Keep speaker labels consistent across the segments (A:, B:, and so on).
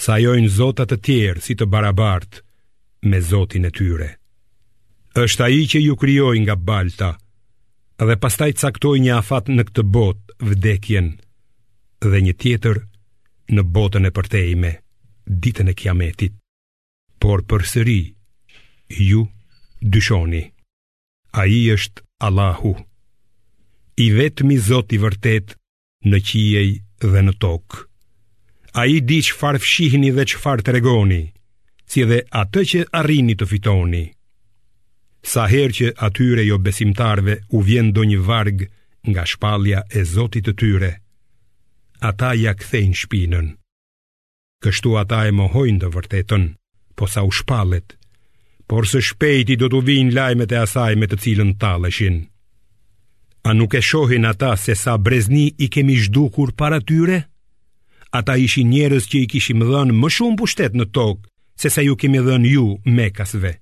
A: sajojnë zota të tjerë si të barabartë me zotin e tyre. Është ai që ju krijoi nga balta dhe pastaj caktoi një afat në këtë botë vdekjen dhe një tjetër në botën e përtejme ditën e kiametit. Por përsëri ju dyshoni. Ai është Allahu, i vetmi Zot i vërtetë në qiej dhe në tokë. Ai di çfarë fshihni dhe çfarë tregoni, si dhe atë që arrini të fitoni. Sa herë që atyre jobesimtarëve u vjen ndonjë varg nga shpallja e zotit të tyre, ata ia kthejnë shpinën. kështu ata e mohojnë të vërtetën, posa u shpallet, por së shpejti do t'u vijnë lajmet e asaj me të cilën talleshin. A nuk e shohin ata se sa brezni i kemi zhdukur para tyre? Ata ishin njerëz që i kishim dhënë më shumë pushtet në tokë sesa ju kemi dhënë ju mekasve.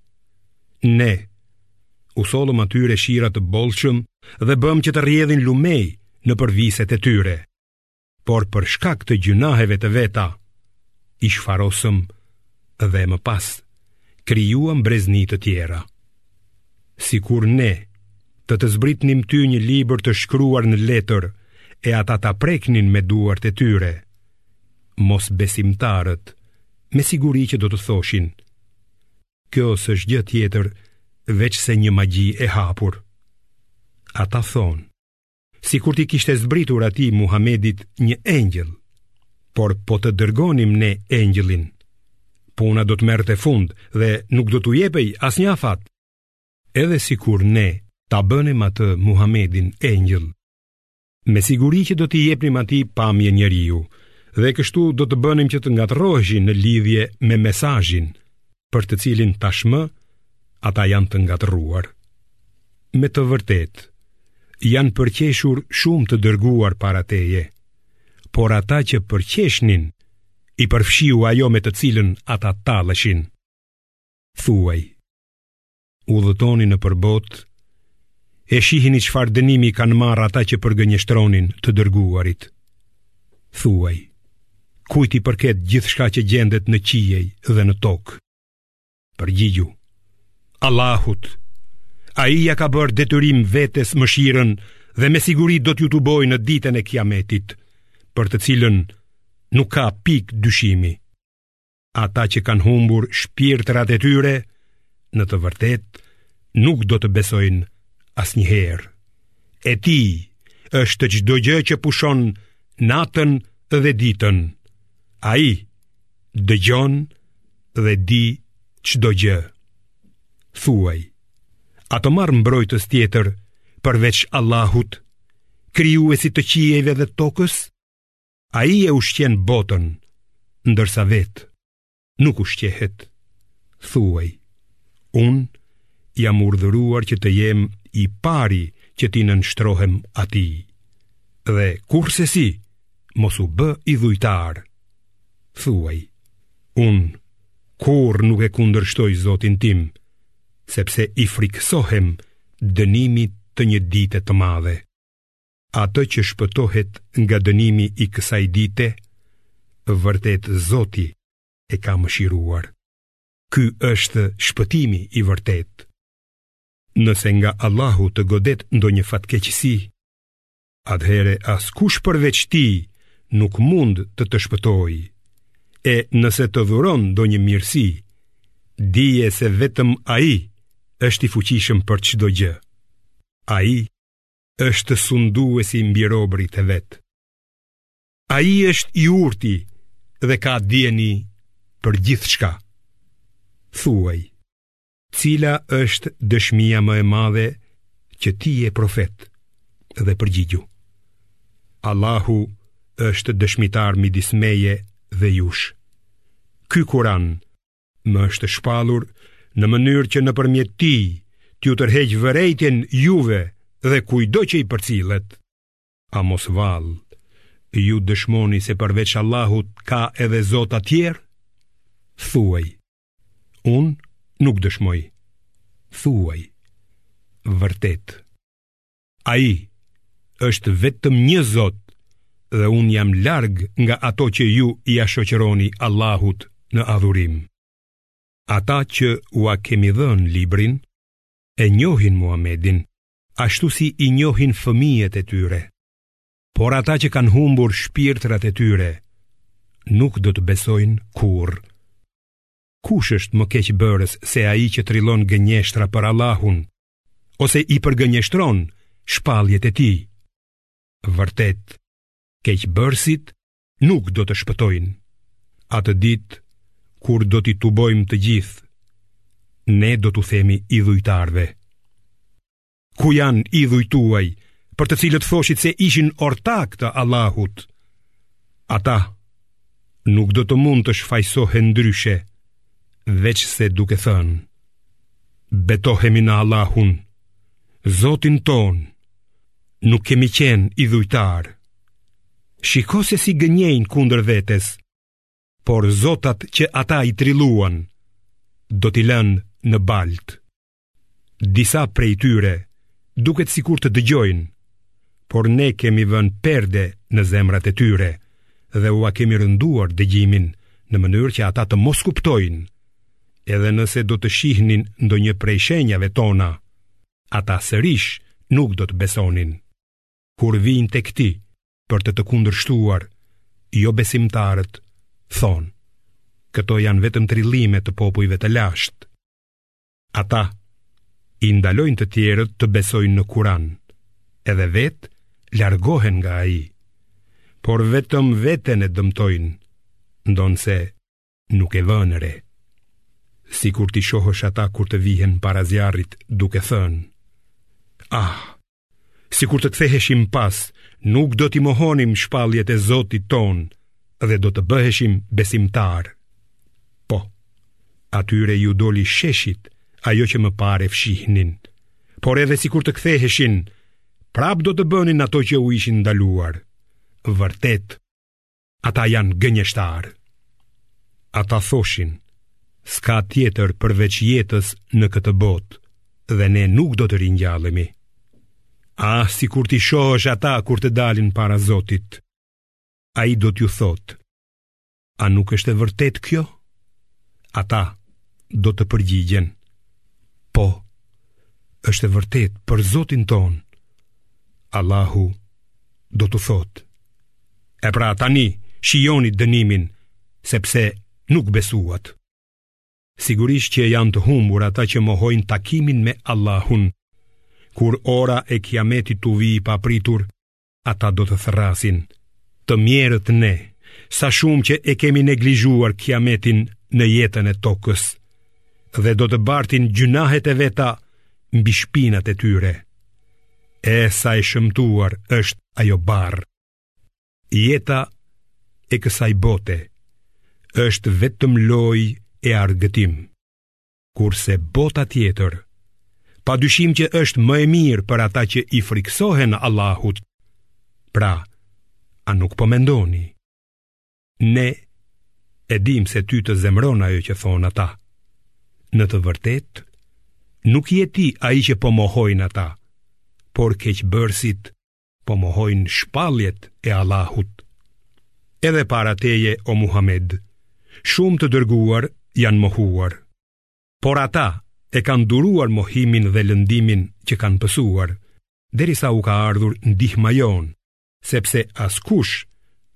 A: Ne u sollëm atyre shira të bollshëm dhe bëmë që të rrjedhin lumej nëpër viset e tyre. por për shkak të gjynaheve të veta, i shfarosëm dhe më pas krijuam brezni të tjera. Sikur ne të të zbritnim ty një libër të shkruar në letër e ata ta preknin me duart e tyre, mosbesimtarët me siguri që do të thoshin, kjo s'është gjë tjetër veçse një magji e hapur. Ata thonë, sikur t'i kishte zbritur atij Muhamedit një engjëll, por po të dërgonim ne engjëllin, puna do të merrte fund dhe nuk do t'u jepej asnjë afat, edhe sikur ne ta bënim atë Muhamedin engjëll, me siguri që do t'i jepnim atij pamje njeriu, dhe kështu do të bënim që të ngatërroheshin në lidhje me mesazhin, për të cilin tashmë ata janë të ngatërruar. Me të vërtetë, janë përqeshur shumë të dërguar para teje, por ata që përqeshnin, i përfshiu ajo me të cilën ata talleshin. Thuaj, udhëtoni nëpër botë, e shihini çfarë dënimi kanë marrë ata që përgënjeshtronin të dërguarit. Thuaj, kujt i përket gjithçka që gjendet në qiej dhe në tokë? Përgjigju, Allahut, ai ia ka bërë detyrim vetes mëshirën dhe me siguri do t'ju tubojë në ditën e kiametit, për të cilën nuk ka pikë dyshimi. ata që kanë humbur shpirtrat e tyre, në të vërtetë nuk do të besojnë asnjëherë. E tij është çdo gjë që pushon natën dhe ditën. Ai dëgjon dhe di çdo gjë. Thuaj, a të marr mbrojtës tjetër përveç Allahut, krijuesit të qiejve dhe tokës? Ai e ushqen botën, ndërsa vetë nuk ushqehet. Thuaj, unë jam urdhëruar që të jem i pari që t'i nënshtrohem atij. Dhe kurrsesi, mos u bë idhujtar. Thuaj, unë kurrë nuk e kundërshtoj zotin tim, sepse i frikësohem dënimit të një dite të madhe. Atë që shpëtohet nga dënimi i kësaj dite, vërtet Zoti e ka mëshiruar. Ky është shpëtimi i vërtetë. Nëse nga Allahu të godet ndonjë fatkeqësi, atëherë askush përveç tij nuk mund të të shpëtojë. E nëse të dhuron ndonjë mirësi, dije se vetëm Ai është i fuqishëm për çdo gjë. Ai është sunduesi mbi robërit e vet. Ai është i urti dhe ka dijeni për gjithçka. Thuaj, cila është dëshmia më e madhe që ti je profet? Dhe përgjigju. Allahu është dëshmitar midis meje dhe jush. Ky Kur'an Më është shpallur në mënyrë që nëpërmjet tij t'ju tërheq vërejtjen juve dhe kujdo që i përcillet. A mos vallë, ju dëshmoni se përveç Allahut ka edhe zota tjerë? Thuaj, unë nuk dëshmoj. Thuaj, vërtet. Ai është vetëm një Zot dhe unë jam larg nga ato që ju ia shoqëroni Allahut në adhurim. Ata që ua kemi dhënë librin, e njohin Muhamedin, ashtu si i njohin fëmijët e tyre. Por ata që kanë humbur shpirtrat e tyre, nuk do të besojnë kurrë. Kush është më keqbërës se ai që trillon gënjeshtra për Allahun, ose i përgënjeshtron shpalljet e Tij. Vërtet, keqbërësit nuk do të shpëtojnë. Atë ditë, kur do t'i tubojmë të gjithë, ne do t'u themi idhujtarëve. Ku janë idhujt tuaj, për të cilët thoshit se ishin ortakë të Allahut? Ata nuk do të mund të shfajsohen ndryshe, veçse duke thënë. Betohemi në Allahun, Zotin tonë, nuk kemi qenë idhujtarë. Shiko se si gënjejnë kundër vetes, por zotat që ata i trilluan, do t'i lënë në baltë. Disa prej tyre duket sikur të dëgjojnë, por ne kemi vënë perde në zemrat e tyre dhe ua kemi rënduar dëgjimin në mënyrë që ata të mos kuptojnë. edhe nëse do të shihnin ndonjë prej shenjave tona, ata sërish nuk do të besonin. Kur vijnë tek ti për të të kundërshtuar, jobesimtarët thonë: Këto janë vetëm trillime të popujve të lashtë. Ata i ndalojnë të tjerët të besojnë në Kur'an, edhe vetë largohen nga ai, por vetëm veten e dëmtojnë, ndonëse nuk e vënë re. Sikur t'i shohësh ata kur të vihen para zjarrit duke thënë, ah, sikur të ktheheshim pas, nuk do t'i mohonim shpalljet e Zotit tonë dhe do të bëheshim besimtarë. Po, atyre iu doli sheshit ajo që më parë e fshihnin, por edhe sikur të ktheheshin, prapë do të bënin ato që u ishin ndaluar. Vërtet, Ata janë gënjeshtarë. Ata thoshin, s'ka tjetër përveç jetës në këtë botë dhe ne nuk do të ringjallemi. Ah, sikur t'i shohësh ata kur të dalin para Zotit. Ai do t'u thotë, a nuk është e vërtetë kjo? Ata do të përgjigjen, po, është e vërtetë për Zotin tonë. Allahu do t'u thotë, E pra tani shijoni dënimin sepse nuk besuat. Sigurisht që janë të humbur ata që mohojnë takimin me Allahun. Kur ora e kiametit t'u vijë papritur, ata do të thërrasin. Të mjerët ne, sa shumë që e kemi neglizhuar kiametin në jetën e tokës dhe do të bartin gjynahet e veta mbi shpinat e tyre. E sa e shëmtuar është ajo barrë. Jeta e kësaj bote është vetëm lojë e argëtim Kurse bota tjetër Pa dyshim që është më e mirë për ata që i frikësohen Allahut Pra, a nuk po mendoni? Ne e dimë se ty të zemron ajo që thonë ata. Në të vërtetë, nuk je ti ai që po mohojnë ata, por keqbërësit po mohojnë shpalljet e Allahut. Edhe para teje o Muhamed, shumë të dërguar janë mohuar, por ata e kanë duruar mohimin dhe lëndimin që kanë pësuar, derisa u ka ardhur ndihma jonë, sepse askush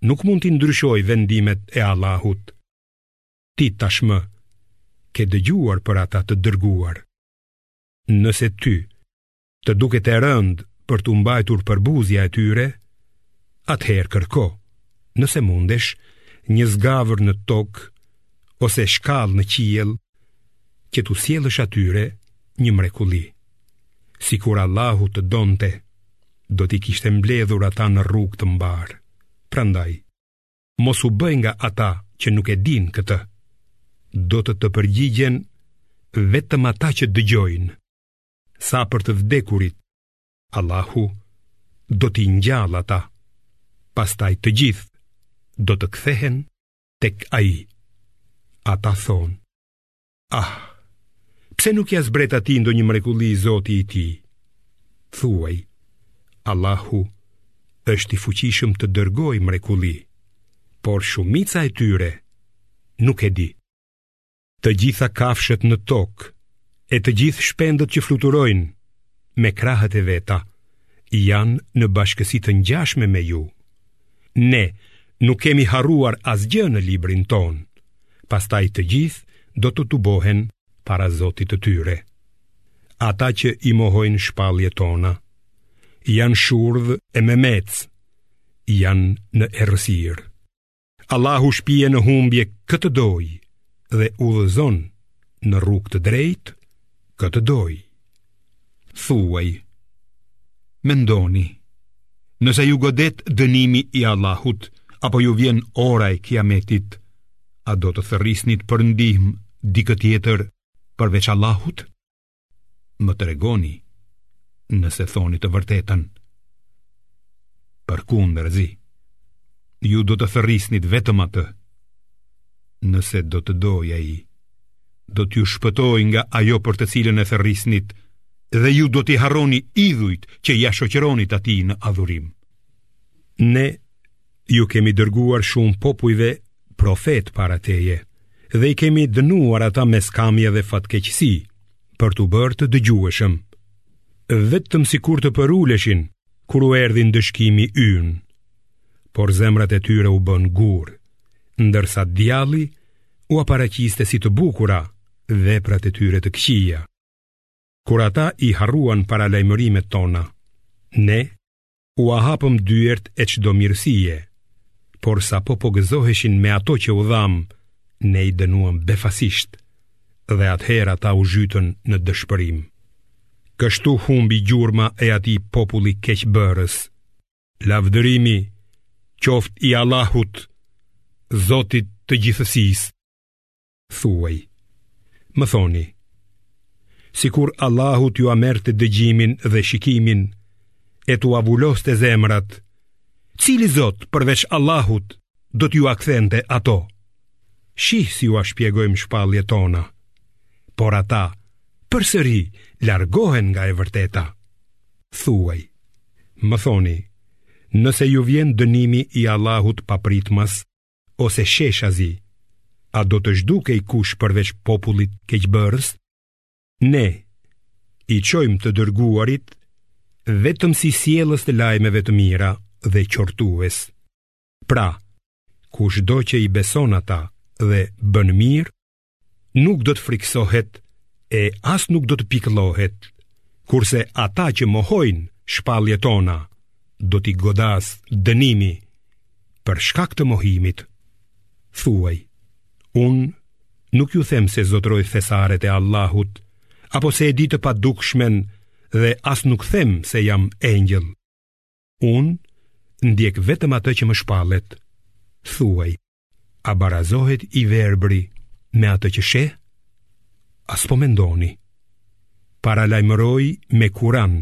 A: nuk mund t'i ndryshojë vendimet e Allahut. Ti tashmë ke dëgjuar për ata të dërguar. Nëse ty të duket e rëndë për t'u mbajtur përbuzja e tyre, atëherë kërko, nëse mundesh, një zgavër në tokë ose shkallë në qiell që t'u sjellësh atyre një mrekulli. Sikur Allahu të donte, do t'i kishte mbledhur ata në rrugë të mbarë. Prandaj, mos u bëj nga ata që nuk e dinë këtë. Do të të përgjigjen vetëm ata që dëgjojnë. Sa për të vdekurit, Allahu do t'i ngjallë ata. Pastaj të gjithë do të kthehen tek ai. Ata thonë, ah, pse nuk ia zbret atij ndonjë mrekulli i zoti i tij? Thuaj, Allahu është i fuqishëm të dërgojë mrekulli, por shumica e tyre nuk e di. Të gjitha kafshët në tokë e të gjithë shpendët që fluturojnë me krahët e veta janë në bashkësi të ngjashme me ju. Ne nuk kemi harruar asgjë në librin tonë. Pastaj të gjithë do të tubohen para Zotit të tyre. Ata që i mohojnë shpalljet tona janë shurdhë e memec, janë në errësirë. Allahu shpie në humbje kë të dojë dhe udhëzon në rrugë të drejtë kë të dojë. Thuaj, mendoni, nëse ju godet dënimi i Allahut, apo ju vjen ora e kiametit, a do të thërrisnit për ndihmë dikë tjetër përveç Allahut? Më tregoni nëse thoni të vërtetën. Përkundrazi, ju do të thërrisnit vetëm atë. Nëse do të dojë ai, do t'ju shpëtojë nga ajo për të cilën e thërrisnit dhe ju do t'i harroni idhujt që ia shoqëronit atij në adhurim. Ne Ju kemi dërguar shumë popujve profetë para teje dhe i kemi dënuar ata me skamje dhe fatkeqësi për t'u bërë të dëgjueshëm. Vetëm sikur të përuleshin, kur u erdhi ndëshkimi ynë, por zemrat e tyre u bënë gurë, ndërsa djalli ua paraqiste si të bukura veprat e tyre të këqija. Kur ata i harruan paralajmërimet tona, ne ua hapëm dyert e çdo mirësie, por sapo po gëzoheshin me ato që u dhamë, ne i dënuam befasisht, dhe atëherë ata u zhytën në dëshpërim. Kështu humbi gjurma e atij populli keqbërës. Lavdërimi, qoftë i Allahut, Zotit të gjithësisë. Thuaj, më thoni, sikur Allahu t'jua merrte dëgjimin dhe shikimin, e t'ua vuloste zemrat, cili zot përveç Allahut do t'jua kthente ato? Shih si jua shpjegojmë shpalljet tona, por ata përsëri largohen nga e vërteta. Thuaj, më thoni, nëse ju vjen dënimi i Allahut papritmas, ose sheshazi, a do të zhdukej kush përveç popullit keqbërës? Ne, i çojmë të dërguarit, vetëm si sjellës të lajmeve të mira dhe qortues. Pra, kushdo që i beson ata dhe bën mirë, nuk do të frikësohet e as nuk do të pikëllohet, kurse ata që mohojnë shpalljet tona, do t'i godasë dënimi për shkak të mohimit. Thuaj, unë nuk ju them se zotëroj thesaret e Allahut, apo se e di të padukshmen dhe as nuk them se jam engjëll. Unë ndjek vetëm atë që më shpallet. Thuaj, A barazohet i verbëri me atë që sheh? A s'po mendoni? Paralajmëroji me kuran,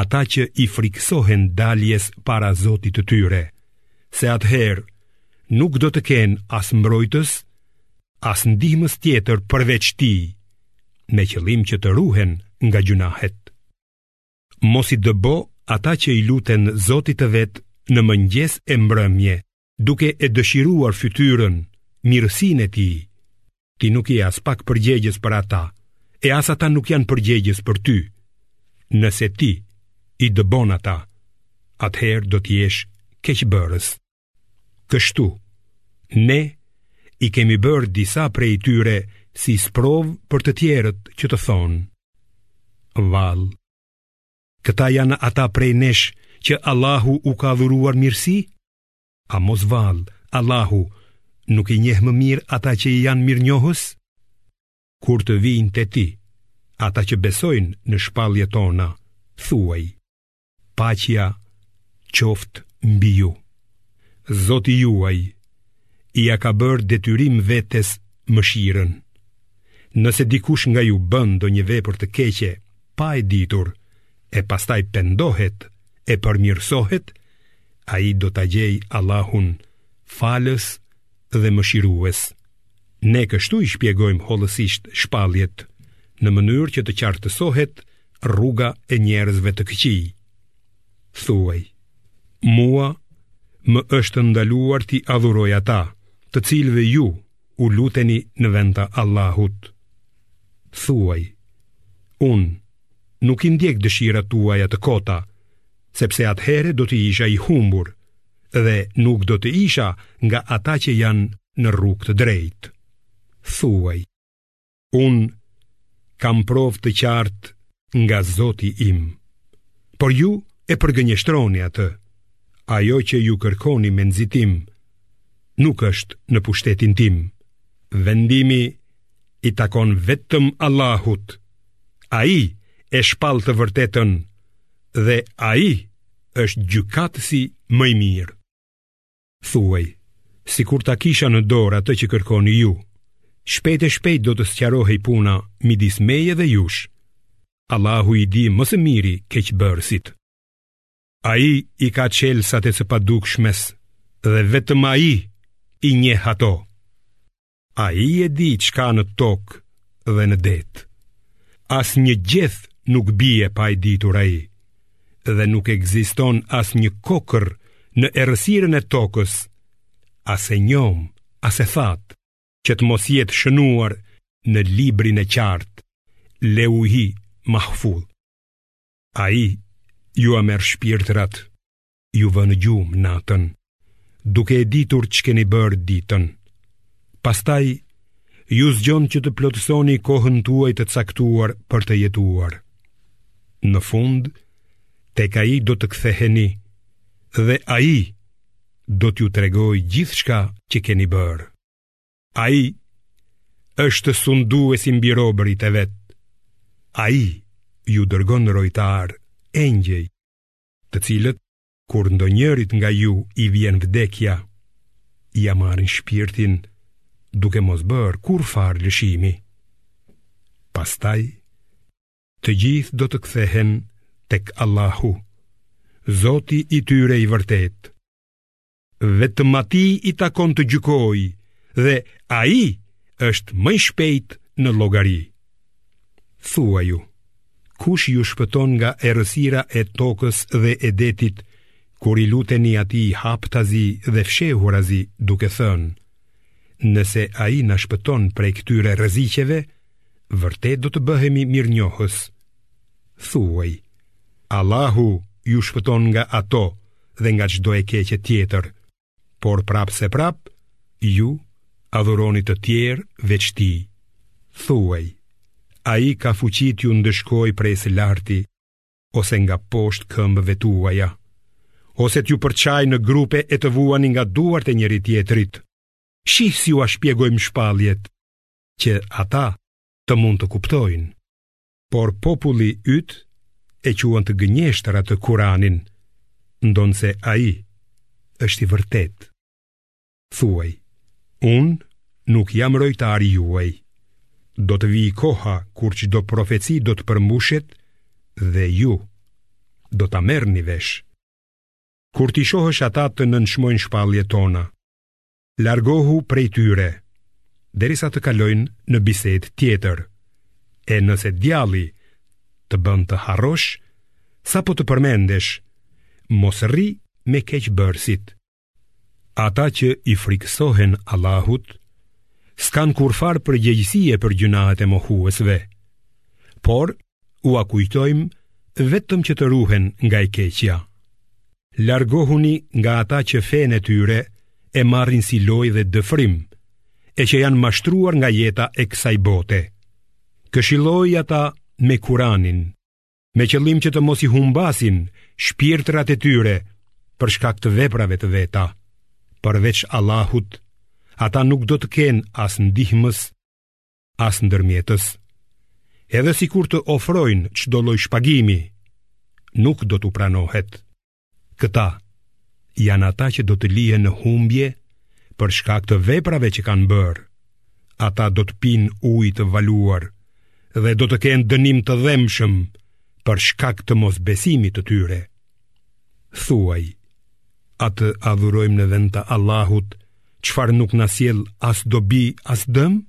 A: ata që i frikësohen daljes para zotit të tyre, se atëherë nuk do të kenë as mbrojtës, as ndihmës tjetër përveç tij, me qëllim që të ruhen nga gjynahet. Mos i dëbo ata që i luten zotit të vet në mëngjes e mbrëmje, duke e dëshiruar fytyrën, mirësinë e tij. Ti nuk je aspak përgjegjës për ata, e as ata nuk janë përgjegjës për ty. Nëse ti i dëbon ata, atëherë do të jesh keqbërës. Kështu, ne i kemi bërë disa prej tyre si sprovë për të tjerët që të thonë. Vallë. Këta janë ata prej nesh që Allahu u ka dhuruar mirësi? A mos vallë, Allahu nuk i njeh më mirë ata që i janë mirënjohës? Kur të vijnë te ti, ata që besojnë në shpalljet tona, thuaj, paqja qoftë mbi ju. Zoti juaj, ia ka bërë detyrim vetes mëshirën. Nëse dikush nga ju bën ndonjë vepër të keqe, pa e ditur e pastaj pendohet e përmirësohet, ai do ta gjejë Allahun falës dhe mëshirues. Ne kështu i shpjegojmë hollësisht shpalljet, në mënyrë që të qartësohet rruga e njerëzve të këqij. Thuaj, mua më është ndaluar t'i adhuroj ata, të cilëve ju, u luteni në vend të Allahut. Thuaj, unë nuk i ndjek dëshirat tuaja të kota, sepse atëherë do të isha i humbur dhe nuk do të isha nga ata që janë në rrugë të drejtë. Thuaj, Unë kam provë të qartë nga zoti im, por ju e përgënjeshtroni atë, ajo që ju kërkoni me nxitim, nuk është në pushtetin tim, vendimi i takon vetëm Allahut, ai e shpall të vërtetën dhe ai është gjykatësi më i mirë. Thuaj, sikur ta kisha në dorë atë që kërkoni ju, shpejt e shpejt do të sqarohej puna midis meje dhe jush. Allahu i di më së miri keqbërësit. Ai i ka çelësat e së padukshmes dhe vetëm ai i njeh ato. Ai e di ç'ka në tokë dhe në det Asnjë gjeth nuk bie pa e ditur ai Dhe nuk ekziston asnjë kokërr në errësirën e tokës As e njomë, as e thatë Që të mos jetë shënuar në librin e qartë Leuhi mahfudh Ai jua merr shpirtrat ju vë në gjumë natën, duke e ditur ç'keni bërë ditën. Pastaj, ju zgjon që të plotësoni kohën tuaj të caktuar për të jetuar. Në fund, tek ai do të ktheheni dhe ai do t'ju tregojë gjithçka që keni bërë. Ai është sunduesi mbi robërit e vet. Ai ju dërgon rojtarë, engjëj, të cilët, kur ndonjërit nga ju i vjen vdekja, ia marrin shpirtin duke mos bërë kurrfarë lëshimi. Pastaj, të gjithë do të kthehen tek Allahu, Zoti i tyre i vërtetë. Vetëm atij i takon të gjykojë dhe ai është më i shpejti në llogari. Thuaju, kush ju shpëton nga errësira e tokës dhe e detit, kur i luteni atij haptazi dhe fshehurazi duke thënë, nëse ai na shpëton prej këtyre rreziqeve, vërtet do të bëhemi mirënjohës. Thuaj, Allahu ju shpëton nga ato, dhe nga çdo e keqe tjetër, por prapëseprapë, ju adhuroni të tjerë veç tij. Thuaj, ai ka fuqi t'ju ndëshkojë prej së larti, ose nga poshtë këmbëve tuaja, ose t'ju përçajë në grupe e të vuani nga duart e njëri-tjetrit, shih si ua shpjegojmë shpalljet, që ata të mund të kuptojnë. Por populli yt e quan të gënjeshtër atë Kur'anin, ndonëse ai është i vërtetë. Thuaj, unë nuk jam rojtari juaj. Do të vijë koha kur çdo profeci do të përmbushet dhe ju do ta merrni vesh. Kur t'i shohësh ata të nënçmojnë shpalljet tona, Largohu prej tyre, derisa të kalojnë në bisedë tjetër. E nëse djalli të bën të harrosh, sapo të përmendesh, mos rri me keqbërësit. Ata që i frikësohen Allahut, s'kanë kurrfarë përgjegjësie për gjynahet e mohuesve, por Ua kujtojmë vetëm që të ruhen nga e keqja. Largohuni nga ata që fenë e tyre e marrin si lojë dhe dëfrim, e që janë mashtruar nga jeta e kësaj bote. Këshilloji ata me Kur'anin, me qëllim që të mos i humbasin shpirtrat e tyre për shkak të veprave të veta. Përveç Allahut, ata nuk do të kenë as ndihmës, as ndërmjetës, edhe sikur të ofrojnë çdo lloj shpagimi, nuk do t'u pranohet. Këta janë ata që do të lihen në humbje për shkak të veprave që kanë bërë. Ata do të pinë ujë të valuar dhe do të kenë dënim të dhembshëm për shkak të mosbesimit të tyre. Thuaj, a të adhurojmë në vend të Allahut, çfarë nuk na sjell as dobi, as dëm?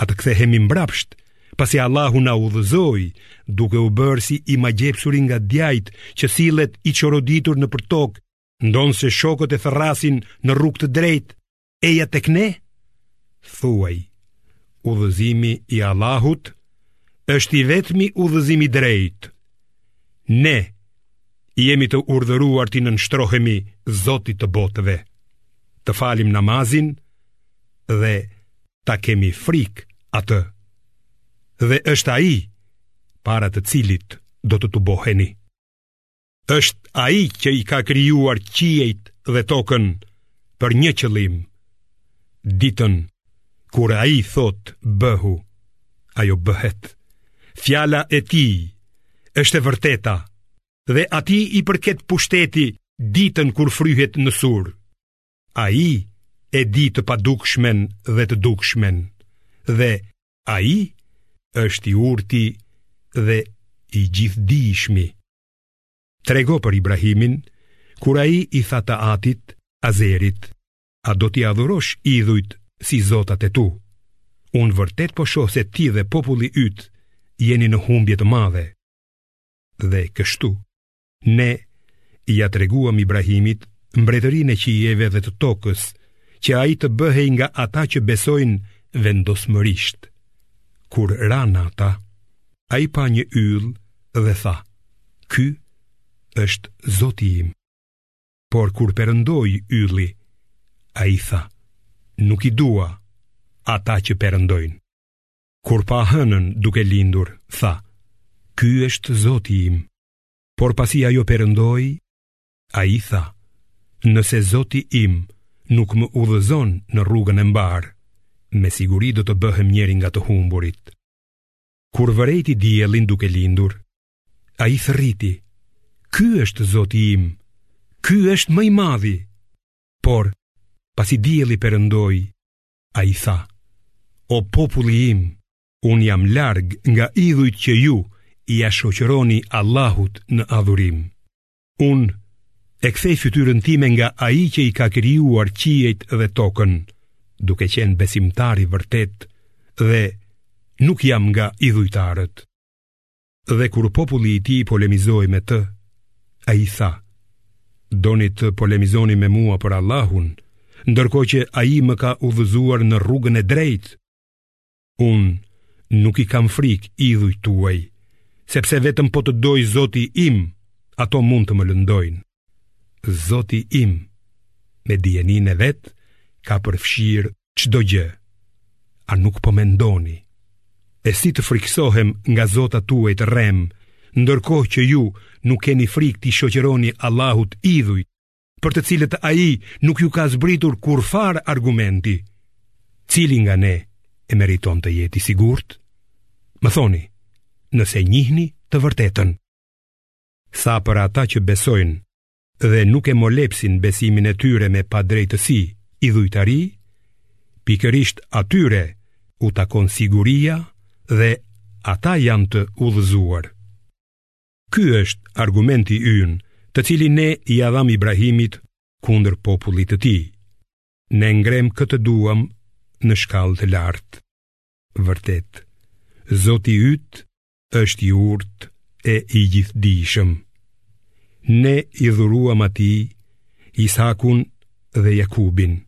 A: A të kthehemi mbrapsht, pasi Allahu na udhëzoi, duke u bërë si i magjepsuri nga djajt që sillet i çoroditur nëpër tokë, ndonëse shokët e thërrasin në rrugë të drejtë, Eja tek ne? Thuaj, udhëzimi i Allahut është i vetmi udhëzim i drejtë. Ne jemi të urdhëruar t'i nënshtrohemi Zotit të botëve, të falim namazin dhe ta kemi frikë atë. Dhe është ai para të cilit do të tuboheni. është ai që i ka krijuar qiejt dhe tokën për një qëllim. Ditën kur ai thotë bëhu, ajo bëhet. Fjala e tij është e vërteta dhe atij i përket pushteti ditën kur fryhet në sur. Ai e di të padukshmen dhe të dukshmen dhe ai është i urti dhe i gjithëdijshmi. Trego për Ibrahimin, kur ai i tha të atit, Azerit, a do t'i adhurosh idhujt si zotat e tu. Unë vërtet po shoh se ti dhe populli yt jeni në humbje të madhe. Dhe kështu, ne ia treguam Ibrahimit mbretërinë e qiejve dhe të tokës, që ai të bëhej nga ata që besojnë vendosmërisht. Kur ra nata, Ai pa një yll dhe tha, ky është zoti im. Por kur perëndoi ylli, ai tha, nuk i dua ata që perëndojnë. Kur pa hënën duke lindur, tha, ky është zoti im. Por pasi ajo perëndoi, ai tha, nëse zoti im nuk më udhëzon në rrugën e mbarë, me siguri do të bëhem njëri nga të humburit. Kur vërejti diellin duke lindur, ai thërriti: "Ky është Zoti im, ky është më i madhi." Por, pasi dielli perëndoi, ai tha: "O populli im, unë jam larg nga idhujt që ju ia shoqëroni Allahut në adhurim." Unë e kthej fytyrën time nga ai që i ka krijuar qiejt dhe tokën, duke qenë besimtar i vërtetë dhe nuk jam nga idhujtarët. Dhe kur populli i tij polemizoi me të, ai i tha: Doni të polemizoni me mua për Allahun, ndërkohë që ai më ka udhëzuar në rrugën e drejtë? Unë nuk i kam frikë idhujt tuaj, sepse vetëm po të dojë zoti im, ato mund të më lëndojnë. Zoti im, me dijeninë e vet, ka përfshirë çdo gjë, a nuk po mendoni. E si të frikësohem nga zotat tuaj të rremë, ndërkohë që ju nuk keni frikë t'i shoqëroni Allahut idhuj, për të cilët ai nuk ju ka zbritur kurrfarë argumenti, cili nga ne e meriton të jetë i sigurt? Më thoni, nëse njihni të vërtetën. Sa për ata që besojnë dhe nuk e molepsin besimin e tyre me padrejtësi, idhujtari, pikërisht atyre u takon siguria dhe ata janë të udhëzuar. Ky është argumenti ynë, të cilin ne ia dhamë Ibrahimit kundër popullit të tij. Ne ngremë kë të duam në shkallë të lartë. Vërtet, Zoti yt është i urtë e i gjithdijshëm. Ne i dhuruam atij Isakun dhe Jakubin.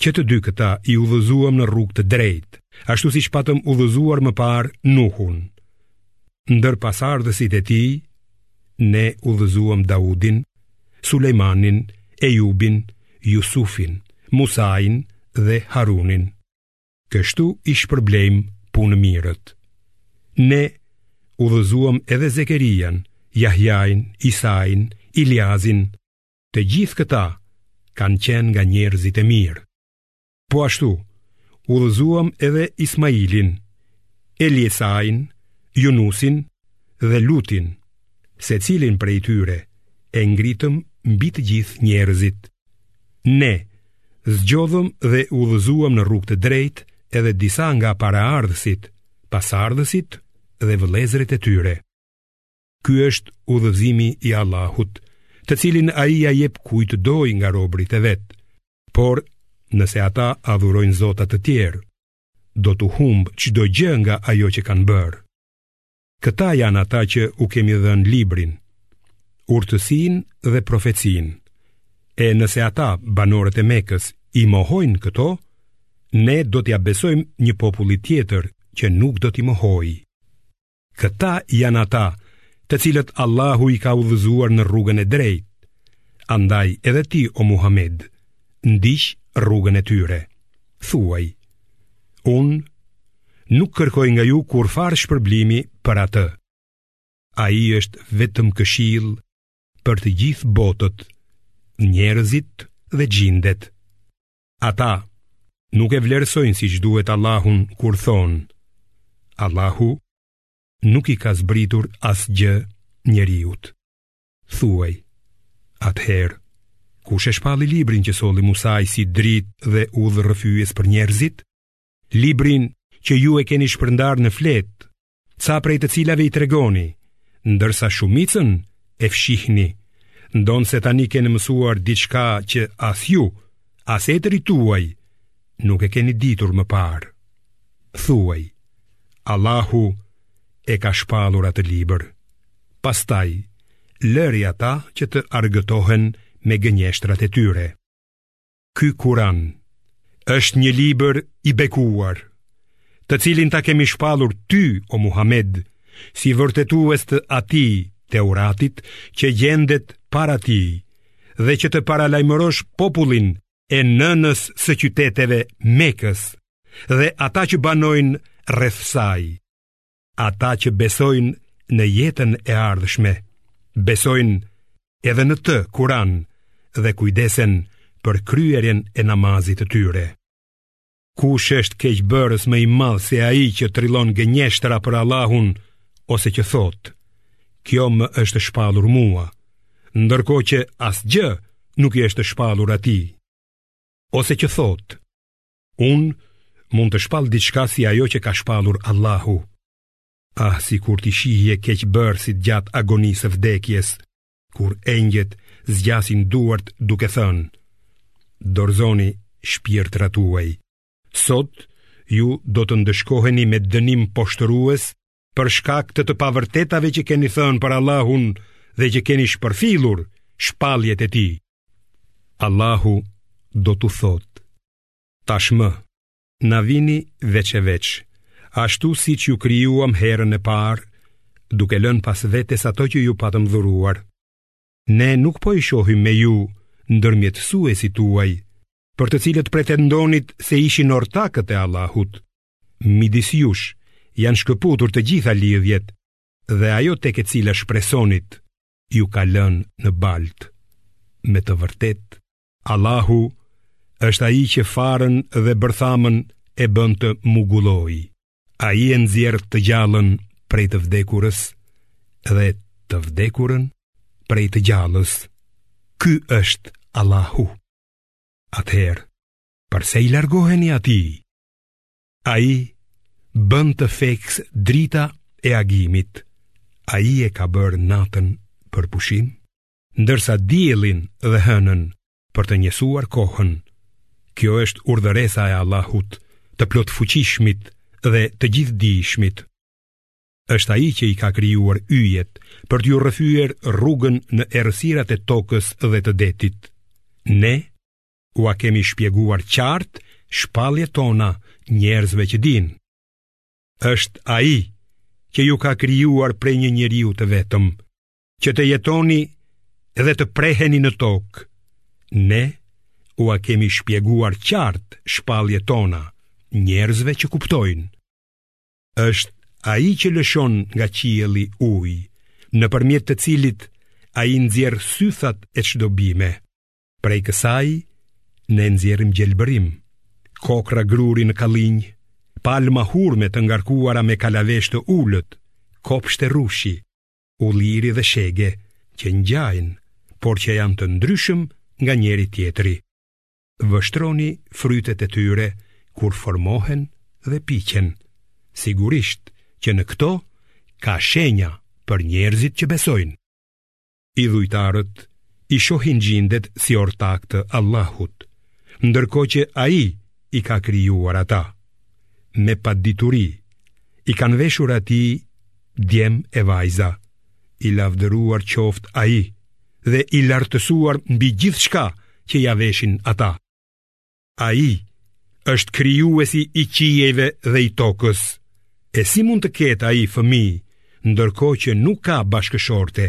A: Që të dy këta i udhëzuam në rrugë të drejtë, ashtu siç patëm udhëzuar më parë Nuhun. ndër pasardhësit e tij, ne udhëzuam Daudin, Sulejmanin, Ejubin, Jusufin, Musain dhe Harunin. Kështu i shpërblejmë punëmirët. Ne udhëzuam edhe Zekerian, Jahjain, Isain, Iliazin, të gjithë këta kanë qenë nga njerëzit e mirë. Po ashtu, udhëzuam edhe Ismailin, Eljesain, Junusin dhe Lutin, secilin prej tyre e ngritëm mbi të gjithë njerëzit. Ne zgjodhëm dhe udhëzuam në rrugë të drejtë edhe disa nga paraardhësit, pasardhësit dhe vëllezërit e tyre. Ky është udhëzimi i Allahut, të cilin ai ia jep kujt do nga robërit e vet, por nëse ata adhurojnë zota të tjerë, do t'u humbë çdo gjë nga ajo që kanë bërë. Këta janë ata që u kemi dhënë librin, urtësinë dhe profecinë, e nëse ata banorët e Mekës i mohojnë këto, ne do t'ia besojmë një populli tjetër që nuk do t'i mohojë. Këta janë ata të cilët Allahu i ka udhëzuar në rrugën e drejtë. Andaj edhe ti o Muhammed, ndiq rrugën e tyre. Thuaj: Unë nuk kërkoj nga ju kurrfarë shpërblimi për atë. Ai është vetëm këshillë për të gjithë botët, njerëzit dhe xhindet. Ata nuk e vlerësojnë siç duhet Allahun kur thonë, Allahu nuk i ka zbritur asgjë njeriut. Thuaj, atëherë, kush e shpalli librin që solli Musai si dritë dhe udhërrëfyes për njerëzit? Librin që ju e keni shpërndarë në fletë, ca prej të cilave i tregoni, ndërsa shumicën e fshihni, ndonëse tani keni mësuar diçka që as ju, as etërit tuaj, nuk e keni ditur më parë. Thuaj, Allahu e ka shpallur atë libër. Pastaj, lëri ata që të argëtohen me gënjeshtrat e tyre. Ky Kur'an është një libër i bekuar, të cilin ta kemi shpallur ty o Muhammed si vërtetues të atij Teuratit që gjendet para tij dhe që të paralajmërosh popullin e nënës së qyteteve Mekës dhe ata që banojnë rreth saj. Ata që besojnë në jetën e ardhshme, besojnë edhe në të Kur'an dhe kujdesen për kryerjen e namazit të tyre. Kush është keqbërës më i madh se ai që trillon gënjeshtra për Allahun ose që thotë: Kjo më është shpallur mua, ndërkohë që asgjë nuk i është shpallur atij. Ose që thotë: Unë mund të shpall diçka si ajo që ka shpallur Allahu. Ah, sikur t'i shihje keqbërësit gjatë agonisë së vdekjes, kur engjëjt zgjasin duart duke thënë, Dorëzoni shpirtrat tuaj, sot ju do të ndëshkoheni me dënim poshtërues për shkak të të pavërtetave që keni thënë për Allahun dhe që keni shpërfillur shpalljet e tij. Allahu do t'u thotë: Tashmë na vini veç e veç, ashtu siç ju krijuam herën e parë, duke lënë pas vetes ato që ju patëm dhuruar. Ne nuk po i shohim me ju ndërmjetësuesit tuaj, për të cilët pretendonit se ishin ortakët e Allahut. Midis jush janë shkëputur të gjitha lidhjet dhe ajo tek e cila shpresonit ju ka lënë në baltë. Me të vërtetë, Allahu është ai që farën dhe bërthamën e bën të mugullojë, ai e nxjerr të gjallën prej të vdekurës dhe të vdekurën prej të gjallës. Ky është Allahu. Atëherë, përse i largoheni atij? Ai bën të feksë drita e agimit, ai e ka bërë natën për pushim, ndërsa diellin dhe hënën për të njehsuar kohën, kjo është urdhëresa e Allahut të plotfuqishmit dhe të gjithëdijshmit, është ai që i ka krijuar yjet për t'ju rrëfyer rrugën në errësirat e tokës dhe të detit, ne ua kemi shpjeguar qartë shpalljet tona njerëzve që dinë. Është ai që ju ka krijuar prej një njeriu të vetëm, që të jetoni dhe të preheni në tokë. Ne ua kemi shpjeguar qartë shpalljet tona njerëzve që kuptojnë. Është ai që lëshon nga qielli ujë, nëpërmjet të cilit ai nxjerr sythat e çdo bime. Prej kësaj ne nxjerrim gjelbërim, kokrra gruri në kallinj, palma hurme të ngarkuara me kalaveshë të ulët, kopshte rrushi, ulliri dhe shege që ngjajnë, por që janë të ndryshëm nga njëri-tjetri. Vështroni frytet e tyre kur formohen dhe piqen. Sigurisht që në këto ka shenja për njerëzit që besojnë. Idhujtarët i shohin xhindet si ortakë të Allahut, ndërkohë që ai i ka krijuar ata. Me padituri, i kanë veshur atij djem e vajza, i lavdëruar qoftë ai dhe i lartësuar mbi gjithçka që ia veshin ata. Ai është krijuesi i qiejve dhe i tokës. E si mund të ketë ai fëmijë, ndërkohë që nuk ka bashkëshorte?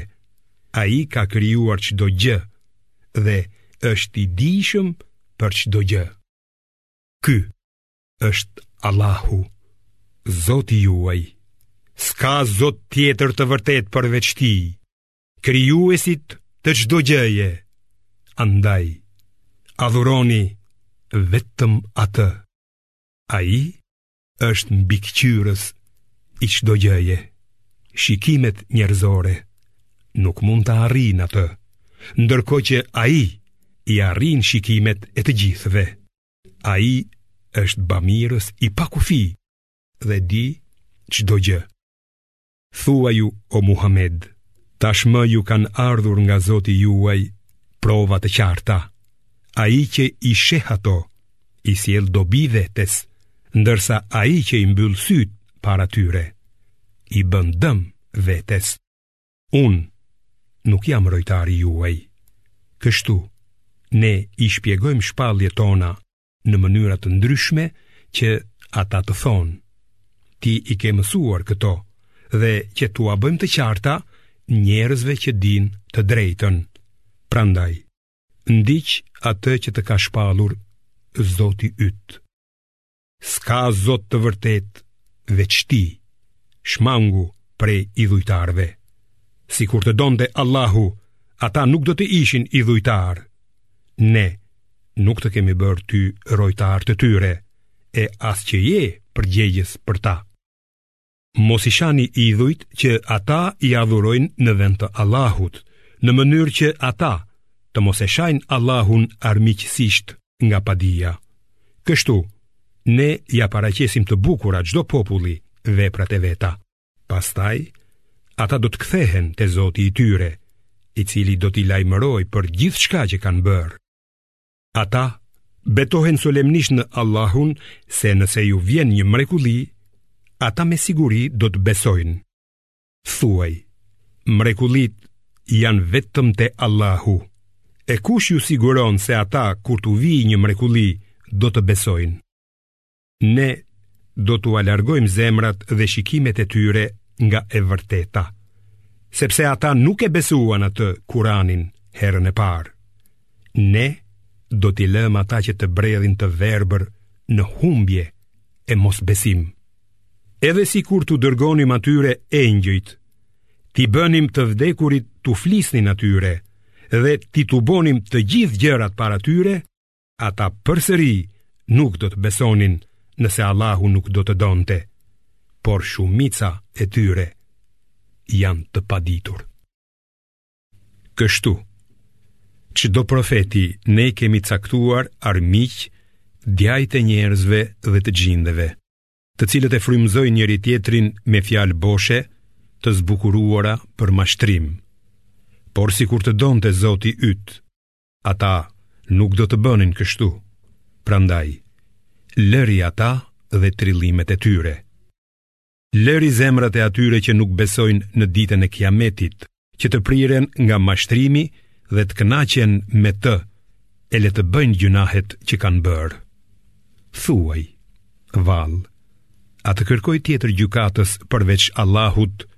A: Ai ka krijuar çdo gjë dhe është i dijshëm për çdo gjë. Ky është Allahu, Zoti juaj. S'ka zot tjetër të vërtetë përveç tij. Krijuesi i të çdo gjëje. Andaj, adhuroni vetëm atë. Ai është mbikëqyrës i çdo gjëje. Shikimet njerëzore nuk mund ta arrijnë atë, ndërkohë që ai i arrin shikimet e të gjithëve. Ai është bamirës i pakufi dhe di çdo gjë. Thuaju o Muhammed, tashmë ju kanë ardhur nga Zoti juaj prova të qarta. Ai që i sheh ato, i sjell dobi vetes, ndërsa ai që i mbyll sytë para tyre, i bën dëm vetes. Unë nuk jam rojtari juaj. Kështu ne i shpjegojmë shpalljet tona në mënyra të ndryshme që ata të thonë. Ti i ke mësuar këto dhe që t'ua bëjmë të qarta njerëzve që dinë të drejtën. Prandaj, ndiq atë që të ka shpallur Zoti yt. S'ka Zot të vërtetë veç tij, shmangu prej idhujtarëve. Sikur të donte Allahu, ata nuk do të ishin idhujtarë. Ne nuk të kemi bërë ty rojtar të tyre, e as që je përgjegjës për ta. Mos i shani idhujt që ata i adhurojnë në vend të Allahut, në mënyrë që ata të mos e shajnë Allahun armiqësisht nga padija. Kështu, ne ia paraqesim të bukura çdo populli veprat e veta. Pastaj, ata do të kthehen te Zoti i tyre, i cili do t'i lajmërojë për gjithçka që kanë bërë. Ata betohen solemnisht në Allahun se nëse iu vjen një mrekulli, ata me siguri do të besojnë. Thuaj, mrekullitë janë vetëm te Allahu, e kush ju siguron se ata kur t'u vijë një mrekulli do të besojnë. Ne do t'ua largojmë zemrat dhe shikimet e tyre nga e vërteta, sepse ata nuk e besuan atë Kuranin herën e parë. Ne do t'i lëmë ata që të bredhin të verbër në humbje e mosbesim. Edhe sikur t'u dërgonim atyre engjëjt, t'i bënim të vdekurit t'u flisnin atyre dhe t'i tubonim të gjithë gjërat para tyre, ata përsëri nuk do të besonin nëse Allahu nuk do të donte, por shumica e tyre janë të paditur. Kështu, çdo profeti ne kemi caktuar armiq djajtë e njerëzve dhe të xhindeve, të cilët e frymëzojnë njëri-tjetrin me fjalë boshe të zbukuruara për mashtrim. Por sikur të donte Zoti yt, Ata nuk do të bënin kështu. Prandaj, lëri ata dhe trillimet e tyre. Lëri zemrat e atyre që nuk besojnë në ditën e Kiametit, që të priren nga mashtrimi dhe të kënaqen me të, e le të bëjnë gjynahet që kanë bërë. Thuaj, vallë, a të kërkoj tjetër gjykatës përveç Allahut,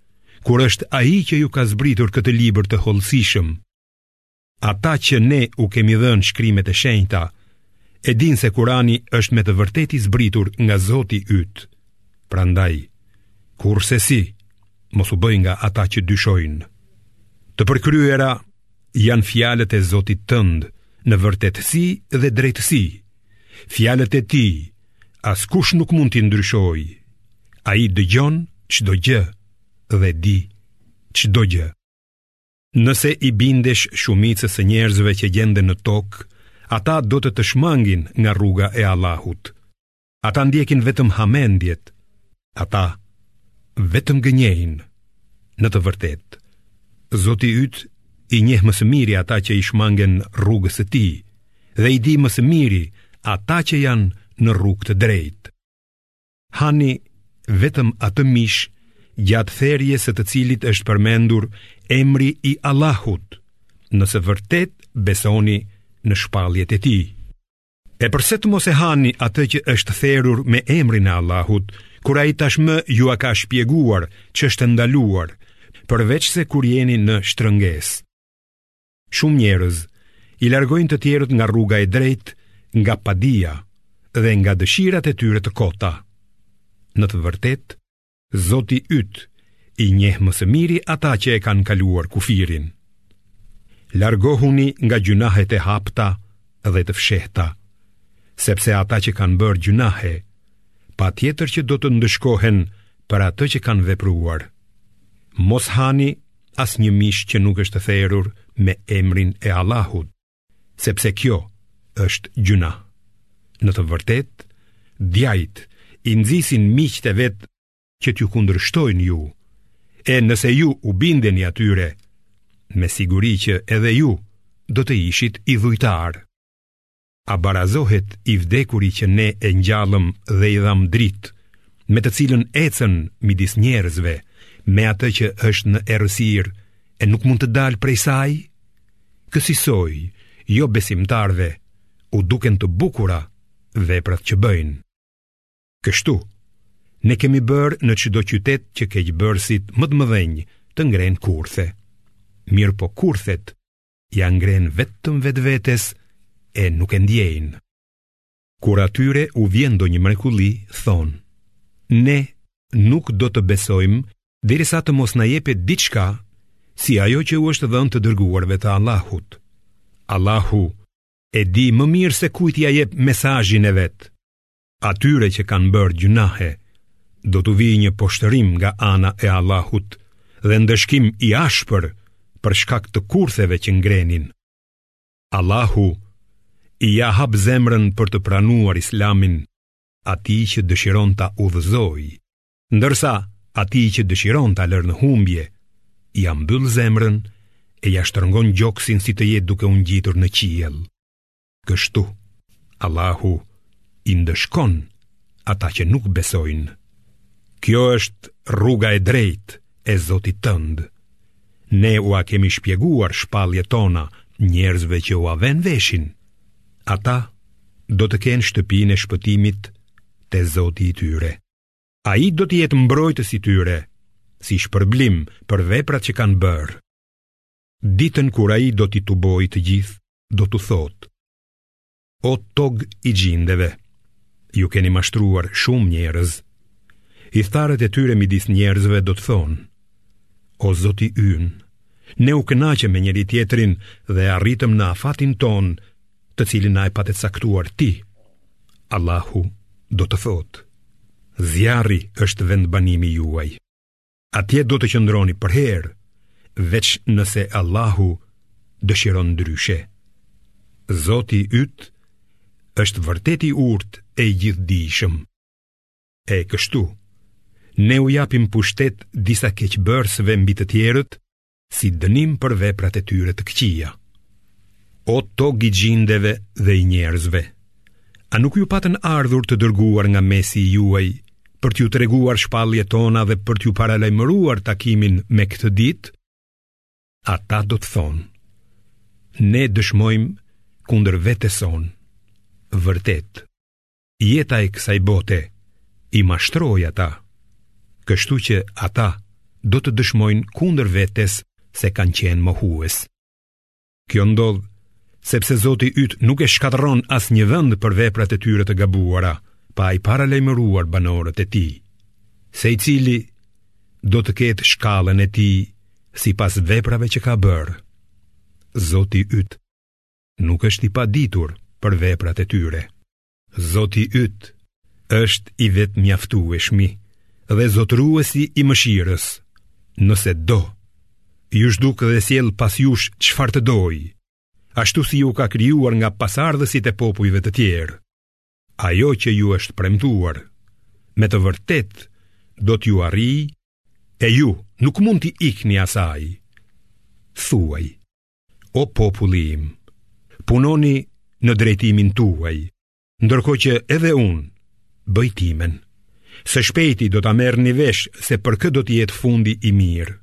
A: kur është ai që ju ka zbritur këtë libër të hollësishëm, Ata që ne u kemi dhënë shkrimet e shenjta, e dinë se Kurani është me të vërtetë i zbritur nga Zoti yt. Prandaj, kurrsesi mos u bëj nga ata që dyshojnë. Të përkryera janë fjalët e Zotit tënd në vërtetësi dhe drejtësi. Fjalët e tij askush nuk mund t'i ndryshojë. Ai dëgjon çdo gjë dhe di çdo gjë. Nëse i bindesh shumicës së njerëzve që gjenden në tokë, ata do të të shmangin nga rruga e Allahut. Ata ndjekin vetëm hamendjet. Ata vetëm gënjejnë. Në të vërtetë, Zoti yt i njeh më së miri ata që i shmangen rrugës së tij dhe i di më së miri ata që janë në rrugë të drejtë. Hani vetëm atë mish gjatë therjes së të cilit është përmendur emri i Allahut, nëse vërtet besoni në shpalljet e tij. E përse të mos e hani atë që është therur me emrin e Allahut, kur ai tashmë jua ka shpjeguar ç'është e ndaluar, përveçse kur jeni në shtrëngesë. Shumë njerëz i largojnë të tjerët nga rruga e drejtë, nga padija dhe nga dëshirat e tyre të kota. Në të vërtetë, Zoti yt i njeh më së miri ata që e kanë kaluar kufirin. Largohuni nga gjynahet e hapta dhe të fshehta, sepse ata që kanë bërë gjynahe, patjetër që do të ndëshkohen për atë që kanë vepruar. Mos hani asnjë mish që nuk është therur me emrin e Allahut, sepse kjo është gjynah. Në të vërtetë, djajtë i nxisin miqtë e vet që t'ju kundërshtojnë ju, e nëse ju u bindeni atyre, me siguri që edhe ju do të ishit idhujtarë. A barazohet i vdekuri që ne e ngjallëm dhe i dham dritë, me të cilën ecën midis njerëzve, me atë që është në errësirë e nuk mund të dalë prej saj? Kësisoj, jobesimtarëve u duken të bukura veprat që bëjnë. Kështu, ne kemi bërë në çdo qytet që keqbërësit më të mëdhenj të ngrenë kurthe. Mirëpo kurthet ia ngrenë vetëm vetvetes e nuk e ndjejnë. Kur atyre u vjen ndonjë mrekulli, thonë, ne nuk do të besojmë derisa të mos na jepet diçka si ajo që u është dhënë të dërguarve të Allahut. Allahu e di më mirë se kujt ia jep mesazhin e vet. atyre që kanë bërë gjynahe, do t'u vijë një poshtërim nga ana e Allahut dhe ndëshkim i ashpër për shkak të kurtheve që ngrenin. Allahu ia hap zemrën për të pranuar Islamin atij që dëshiron ta udhëzojë, ndërsa atij që dëshiron ta lërë në humbje, ia mbyll zemrën e ia shtrëngon gjoksin si të jetë duke u ngjitur në qiell. Kështu, Allahu i ndëshkon ata që nuk besojnë. Kjo është rruga e drejtë e Zotit tënd. Ne ua kemi shpjeguar shpalljet tona njerëzve që ua vënë veshin. Ata do të kenë shtëpinë e shpëtimit te Zoti i tyre. Ai do të jetë mbrojtës i tyre, si shpërblim për veprat që kanë bërë. Ditën kur ai do t'i tubojë të gjithë, do t'u thotë: O tog i xhindeve, ju keni mashtruar shumë njerëz. Ithtarët e tyre midis njerëzve do të thonë: O Zoti ynë, ne u kënaqëm me njëri-tjetrin dhe arritëm në afatin tonë, të cilin na e pate caktuar ti. Allahu do të thotë: Zjarri është vendbanimi juaj. Atje do të qëndroni përherë, veç nëse Allahu dëshiron ndryshe. Zoti yt është vërtet i urtë e i gjithdijshëm. E kështu, ne u japim pushtet disa keqbërësve mbi të tjerët si dënim për veprat e tyre të këqija. O tog i xhindeve dhe i njerëzve, a nuk ju patën ardhur të dërguar nga mesi juaj për t'ju treguar shpalljet tona dhe për t'ju paralajmëruar takimin me këtë ditë? Ata do të thonë, ne dëshmojmë kundër vetes sonë. Vërtet, jeta e kësaj bote i mashtroi ata, kështu që ata do të dëshmojnë kundër vetes se kanë qenë mohues. Kjo ndodh sepse Zoti yt nuk e shkatërron asnjë vend për veprat e tyre të gabuara, pa i paralajmëruar banorët e tij. Secili do të ketë shkallën e tij sipas veprave që ka bërë. Zoti yt nuk është i paditur për veprat e tyre. Zoti yt është i vetëmjaftueshmi dhe zotëruesi i mëshirës. Nëse do, ju zhduk dhe sjell pas jush çfarë të dojë, ashtu si ju ka krijuar nga pasardhësit e popujve të tjerë. Ajo që ju është premtuar, me të vërtetë do t'ju arrijë, e ju nuk mund t'i ikni asaj. Thuaj, O populli im, punoni në drejtimin tuaj, ndërkohë që edhe unë bëj timen. Së shpejti do ta merrni vesh se për kë do të jetë fundi i mirë.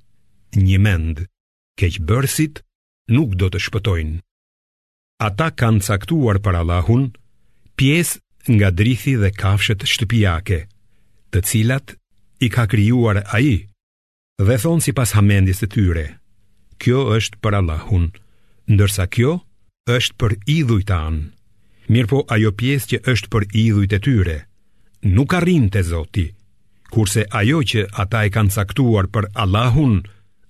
A: Njëmend, keqbërësit nuk do të shpëtojnë. Ata kanë caktuar për Allahun pjesë nga drithi dhe kafshët shtëpiake, të cilat i ka krijuar ai Dhe thonë sipas hamendjes së tyre, kjo është për Allahun, ndërsa kjo është për idhujt tanë. Mirëpo ajo pjesë që është për idhujt e tyre, nuk arrin te Zoti, kurse ajo që ata e kanë caktuar për Allahun,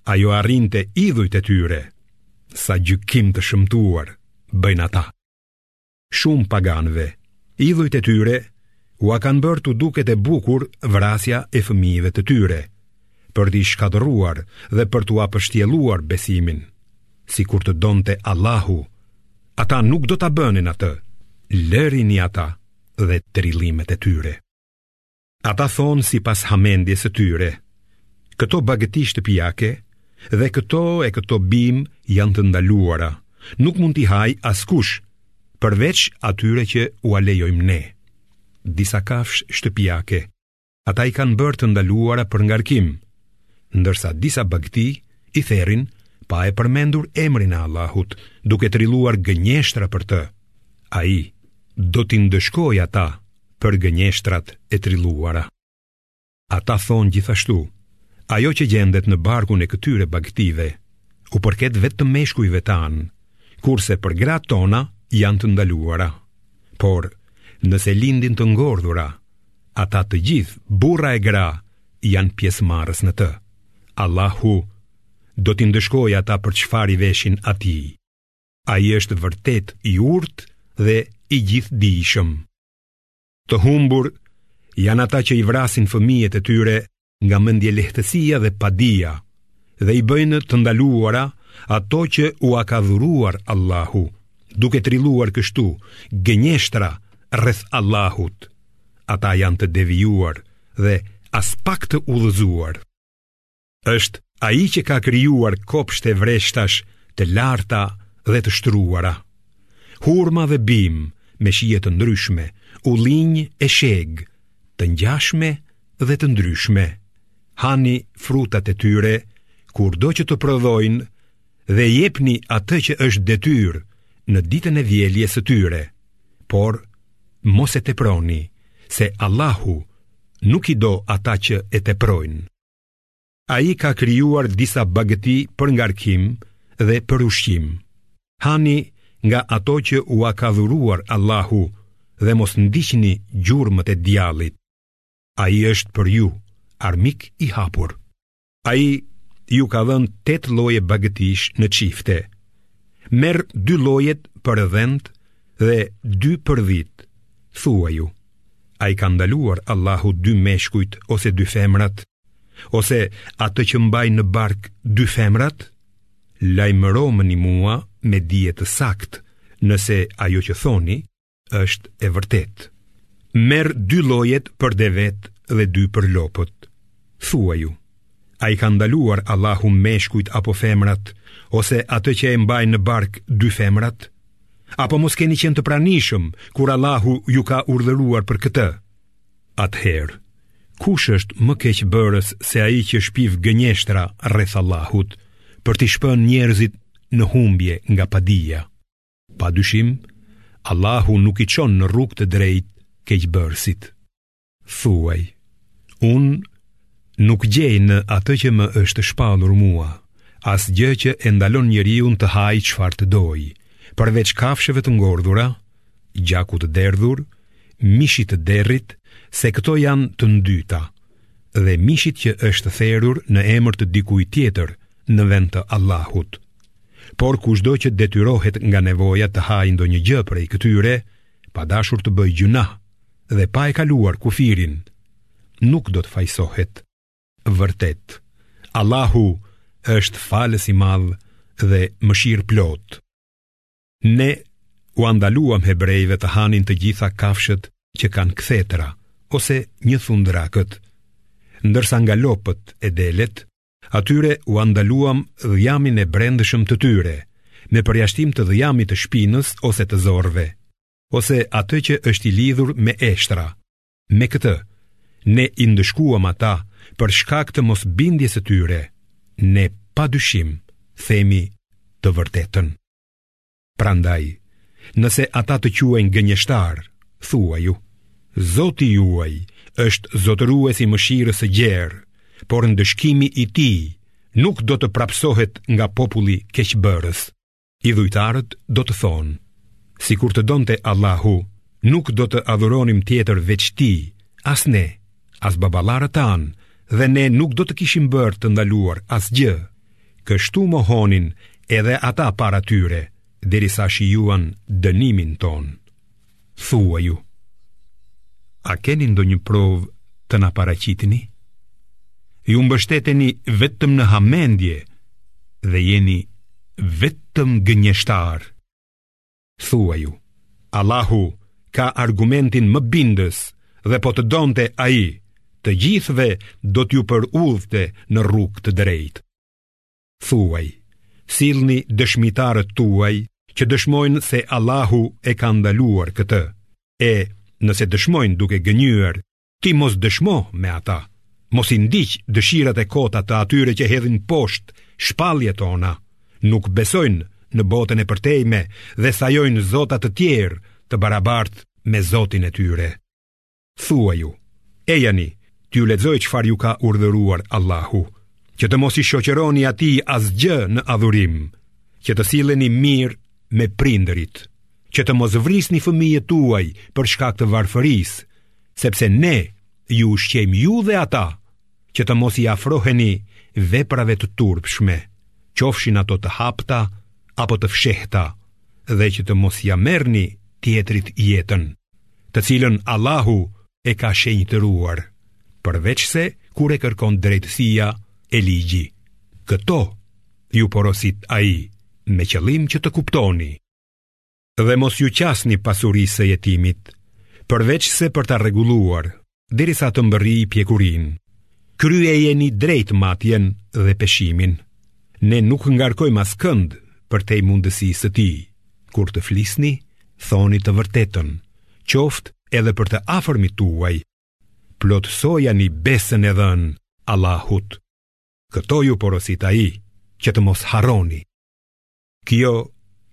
A: ajo arrin te idhujt e tyre, sa gjykim të shëmtuar bëjnë ata. Shumë paganëve, idhujt e tyre ua kanë bërë t'u duket e bukur vrasja e fëmijëve të tyre, për t'i shkatërruar dhe për t'ua pështjelluar besimin. Sikur të donte Allahu, ata nuk do ta bënin atë, lërini ata dhe trillimet e tyre. Ata thonë sipas hamendjes së tyre, këto bagëti shtëpiake dhe këto e këto bimë janë të ndaluara, nuk mund t'i hajë askush, përveç atyre që ua lejojmë ne. Disa kafshë shtëpiake, ata i kanë bërë të ndaluara për ngarkim, ndërsa disa bagëti i therin pa e përmendur emrin e Allahut, duke trilluar gënjeshtra për të. Ai do t'i ndëshkojë ata. për gënjeshtrat e trilluara. Ata thonë gjithashtu, ajo që gjendet në barkun e këtyre bagëtive, u përket vetëm meshkujve tanë, kurse për gratë tona janë të ndaluara. Por, nëse lindin të ngordhura, ata të gjithë, burra e gra, janë pjesëmarrës në të. Allahu do t'i ndëshkojë ata për çfarë i veshin atij. Ai është vërtet i urtë dhe i gjithëdijshëm. Të humbur janë ata që i vrasin fëmijët e tyre nga mendjelehtësia dhe padija dhe i bëjnë të ndaluara ato që ua ka dhuruar Allahu, duke trilluar kështu gënjeshtra rreth Allahut. Ata janë të devijuar dhe aspak të udhëzuar. është ai që ka krijuar kopshte vreshtash të larta dhe të shtruara. Hurma dhe bimë me shije të ndryshme, ullinj e shegë, të ngjashme dhe të ndryshme. Hani frutat e tyre kurdo që të prodhojnë dhe jepni atë që është detyrë në ditën e vjeljes së tyre. Por mos e teproni se Allahu nuk i do ata që e teprojnë. Ai ka krijuar disa bagëti për ngarkim dhe për ushqim. Hani nga ato që ua ka dhuruar Allahu dhe mos ndiqni gjurmët e djallit. Ai është për ju armik i hapur. Ai ju ka dhënë tetë lloje bagëtish në çifte. Merr dy llojet për dhentë dhe dy për dhitë, thuaju. A i ka ndaluar Allahu dy meshkujt ose dy femrat? Ose atë që mbajnë në bark dy femrat? Lajmëromëni mua me dije të saktë, nëse ajo që thoni është e vërtetë. Merr dy llojet për devetë dhe dy për lopët. Thuaju, A i ka ndaluar Allahu meshkujt apo femrat, ose atë që e mbajnë në bark dy femrat? Apo mos keni qenë të pranishëm kur Allahu ju ka urdhëruar për këtë? Atëherë, kush është më keqbërës se ai që shpif gënjeshtra rreth Allahut për t'i shpënë njerëzit në humbje nga padija? Pa dyshim, Allahu nuk i çon në rrugë të drejtë keqbërësit. Thuaj, unë nuk gjej në atë që më është shpallur mua, asgjë që e ndalon njeriun të hajë çfarë të dojë, përveç kafshëve të ngordhura, gjakut të derdhur, mishit të derrit, se këto janë të ndyta, dhe mishit që është therur në emër të dikujt tjetër në vend të Allahut. Por kushdo që detyrohet nga nevoja të hajë ndonjë gjë prej këtyre, pa dashur të bëjë gjynah, dhe pa e kaluar kufirin, nuk do të fajsohet. Vërtet, Allahu është falës i madh dhe mëshirëplotë. Ne ua ndaluam hebrejve të hanin të gjitha kafshët që kanë kthetra ose njëthundrakët, ndërsa nga lopët e delet, atyre ua ndaluam dhjamin e brendshëm të tyre, me përjashtim të dhjamit të shpinës ose të zorrëve. ose atë që është i lidhur me eshtra. Me këtë, ne i ndëshkuam ata për shkak të mosbindjes së tyre, ne pa dyshim themi të vërtetën. Prandaj, nëse ata të quajnë gënjeshtar, thuaju, Zoti juaj është zotërues i mëshirës së gjerë, por ndëshkimi i tij nuk do të prapsohet nga populli keqbërës. Idhujtarët do të thonë, sikur të donte Allahu, nuk do të adhuronim tjetër veç tij, as ne, as baballarët tanë, dhe ne nuk do të kishim bërë të ndaluar asgjë. Kështu mohonin edhe ata para tyre, derisa shijuan dënimin tonë. Thuaju: A keni ndonjë provë të na paraqitni? Ju mbështeteni vetëm në hamendje dhe jeni vetëm gënjeshtar. Thuaju, Allahu ka argumentin më bindës dhe po të donte ai, të gjithëve do t'ju përudhte në rrugë të drejtë. Thuaj, sillni dëshmitarët tuaj që dëshmojnë se Allahu e ka ndaluar këtë, e nëse dëshmojnë duke gënjyer, ti mos dëshmo me ata, mos i ndiq dëshirat e kota të atyre që hedhin poshtë shpalljet tona, nuk besojnë në botën e përtejme dhe sajojnë zota të tjerë të barabartë me Zotin e tyre. Thuaju, ejani, t'ju lexoj çfarë ju ka urdhëruar Allahu, që të mos i shoqëroni atij asgjë në adhurim, që të silleni mirë me prindërit, që të mos vrisni fëmijët tuaj për shkak të varfërisë, sepse ne ju ushqejmë ju dhe ata, që të mos i afroheni veprave të turpshme, qofshin ato të hapta apo të fshehta, dhe që të mos ia merrni tjetrit jetën, të cilën Allahu e ka shenjtëruar, përveçse kur e kërkon drejtësia e ligji. Këto ju porosit ai me qëllim që të kuptoni. dhe mos ju qasni pasurisë së jetimit, përveçse për ta rregulluar, derisa të mbërrijë pjekurinë. Kryejeni drejt matjen dhe peshimin. Ne nuk ngarkojmë askënd përtej mundësisë së tij. Kur të flisni, thoni të vërtetën, qoftë edhe për të afërmit tuaj. Plotësojani besën e dhënë Allahut. Këto ju porosit ai që të mos harroni. Kjo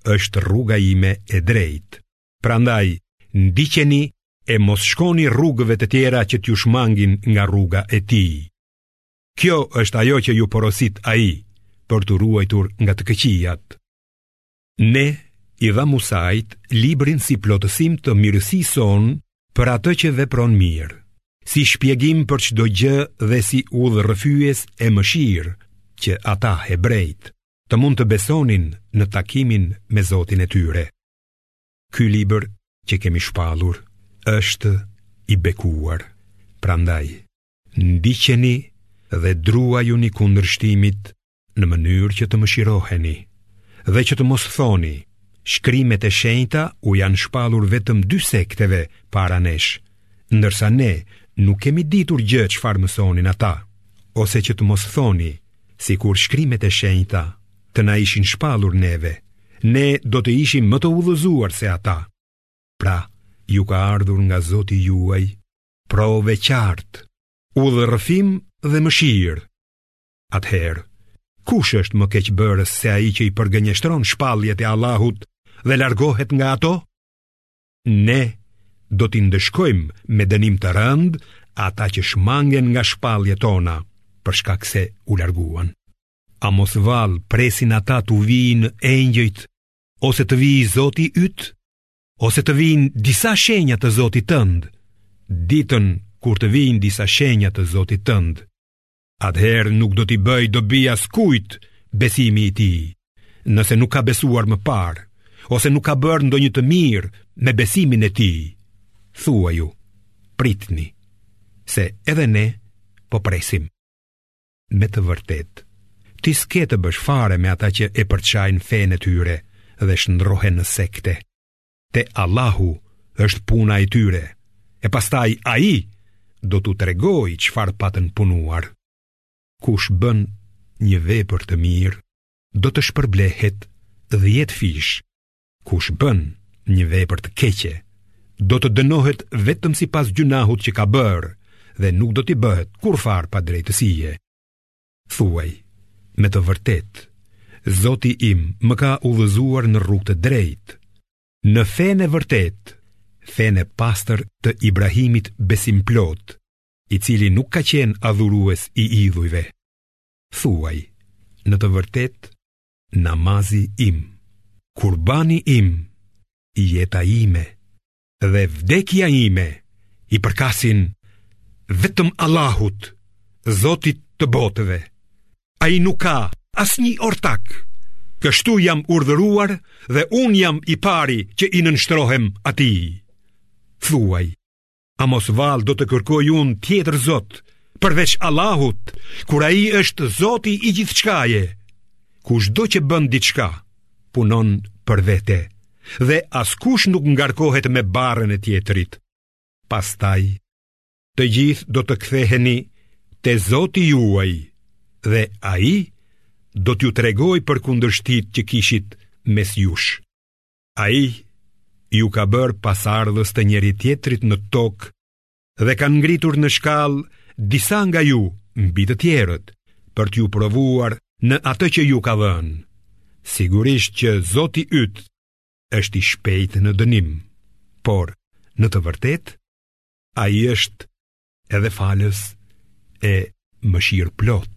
A: është rruga ime e drejtë. Prandaj, ndiqeni e mos shkoni rrugëve të tjera që t'ju shmangin nga rruga e tij. Kjo është ajo që ju porosit ai për t'u ruajtur nga të këqijat. Ne i dhamë Musait librin si plotësim të mirësisë sonë për atë që vepron mirë, si shpjegim për çdo gjë dhe si udhërrëfyes e mëshirë që ata hebrenjtë të mund të besonin në takimin me Zotin e tyre. Ky libër që kemi shpallur është i bekuar. Prandaj, ndiqeni dhe druajuni kundërshtimit në mënyrë që të mëshiroheni dhe që të mos thoni shkrimet e shenjta u janë shpallur vetëm dy sekteve para nesh, ndërsa ne nuk kemi ditur gjë çfarë mësonin ata, ose që të mos thoni sikur shkrimet e shenjta të na ishin shpallur neve, ne do të ishim më të udhëzuar se ata. Pra, ju ka ardhur nga Zoti juaj, provë e qartë, udhërrëfim dhe mëshirë. Atëherë, kush është më keqbërës se ai që i përgënjeshtron shpalljet e Allahut dhe largohet nga ato? Ne do t'i ndëshkojmë me dënim të rëndë ata që shmangen nga shpalljet tona për shkak se u larguan. A mos vallë presin ata t'u vijnë engjëjt ose të vijë Zoti yt, ose të vijnë disa shenja të Zotit tënd, ditën kur të vijnë disa shenja të Zotit tënd, atëherë nuk do t'i bëjë dobi askujt besimi i tij, nëse nuk ka besuar më parë ose nuk ka bërë ndonjë të mirë me besimin e tij. Thuaju, pritni, se edhe ne po presim. Me të vërtetë, ti s'ke të bësh fare me ata që e përçajnë fenë e tyre dhe shndërrohen në sekte. te Allahu është puna e tyre, e pastaj ai do t'u tregojë çfarë patën punuar. Kush bën një vepër të mirë, do të shpërblehet dhjetëfish. Kush bën një vepër të keqe, do të dënohet vetëm sipas gjynahut që ka bërë dhe nuk do t'i bëhet kurrfarë padrejtësie. Thuaj, me të vërtetë, Zoti im më ka udhëzuar në rrugë të drejtë, në fenë e vërtetë, fenë e pastër të Ibrahimit besimplotë, i cili nuk ka qenë adhurues i idhujve. Thuaj, në të vërtetë, namazi im, kurbani im, jeta ime, dhe vdekja ime i përkasin vetëm Allahut, Zotit të botëve. Ai nuk ka asnjë ortak, kështu jam urdhëruar dhe unë jam i pari që i nënshtrohem atij. Thuaj, a mos vallë do të kërkoj unë tjetër Zot, përveç Allahut, kur ai është Zoti i gjithçkaje, kushdo që bën diçka, punon për vete. dhe askush nuk ngarkohet me barrën e tjetrit. Pastaj, të gjithë do të ktheheni te Zoti juaj dhe ai do t'ju tregojë për kundërshtitë që kishit mes jush. Ai ju ka bërë pasardhës të njëri-tjetrit në tokë dhe ka ngritur në shkallë disa nga ju mbi të tjerët për t'ju provuar në atë që ju ka dhënë. Sigurisht që Zoti yt është i shpejtë në dënim, por në të vërtetë ai është edhe falës e mëshirëplotë.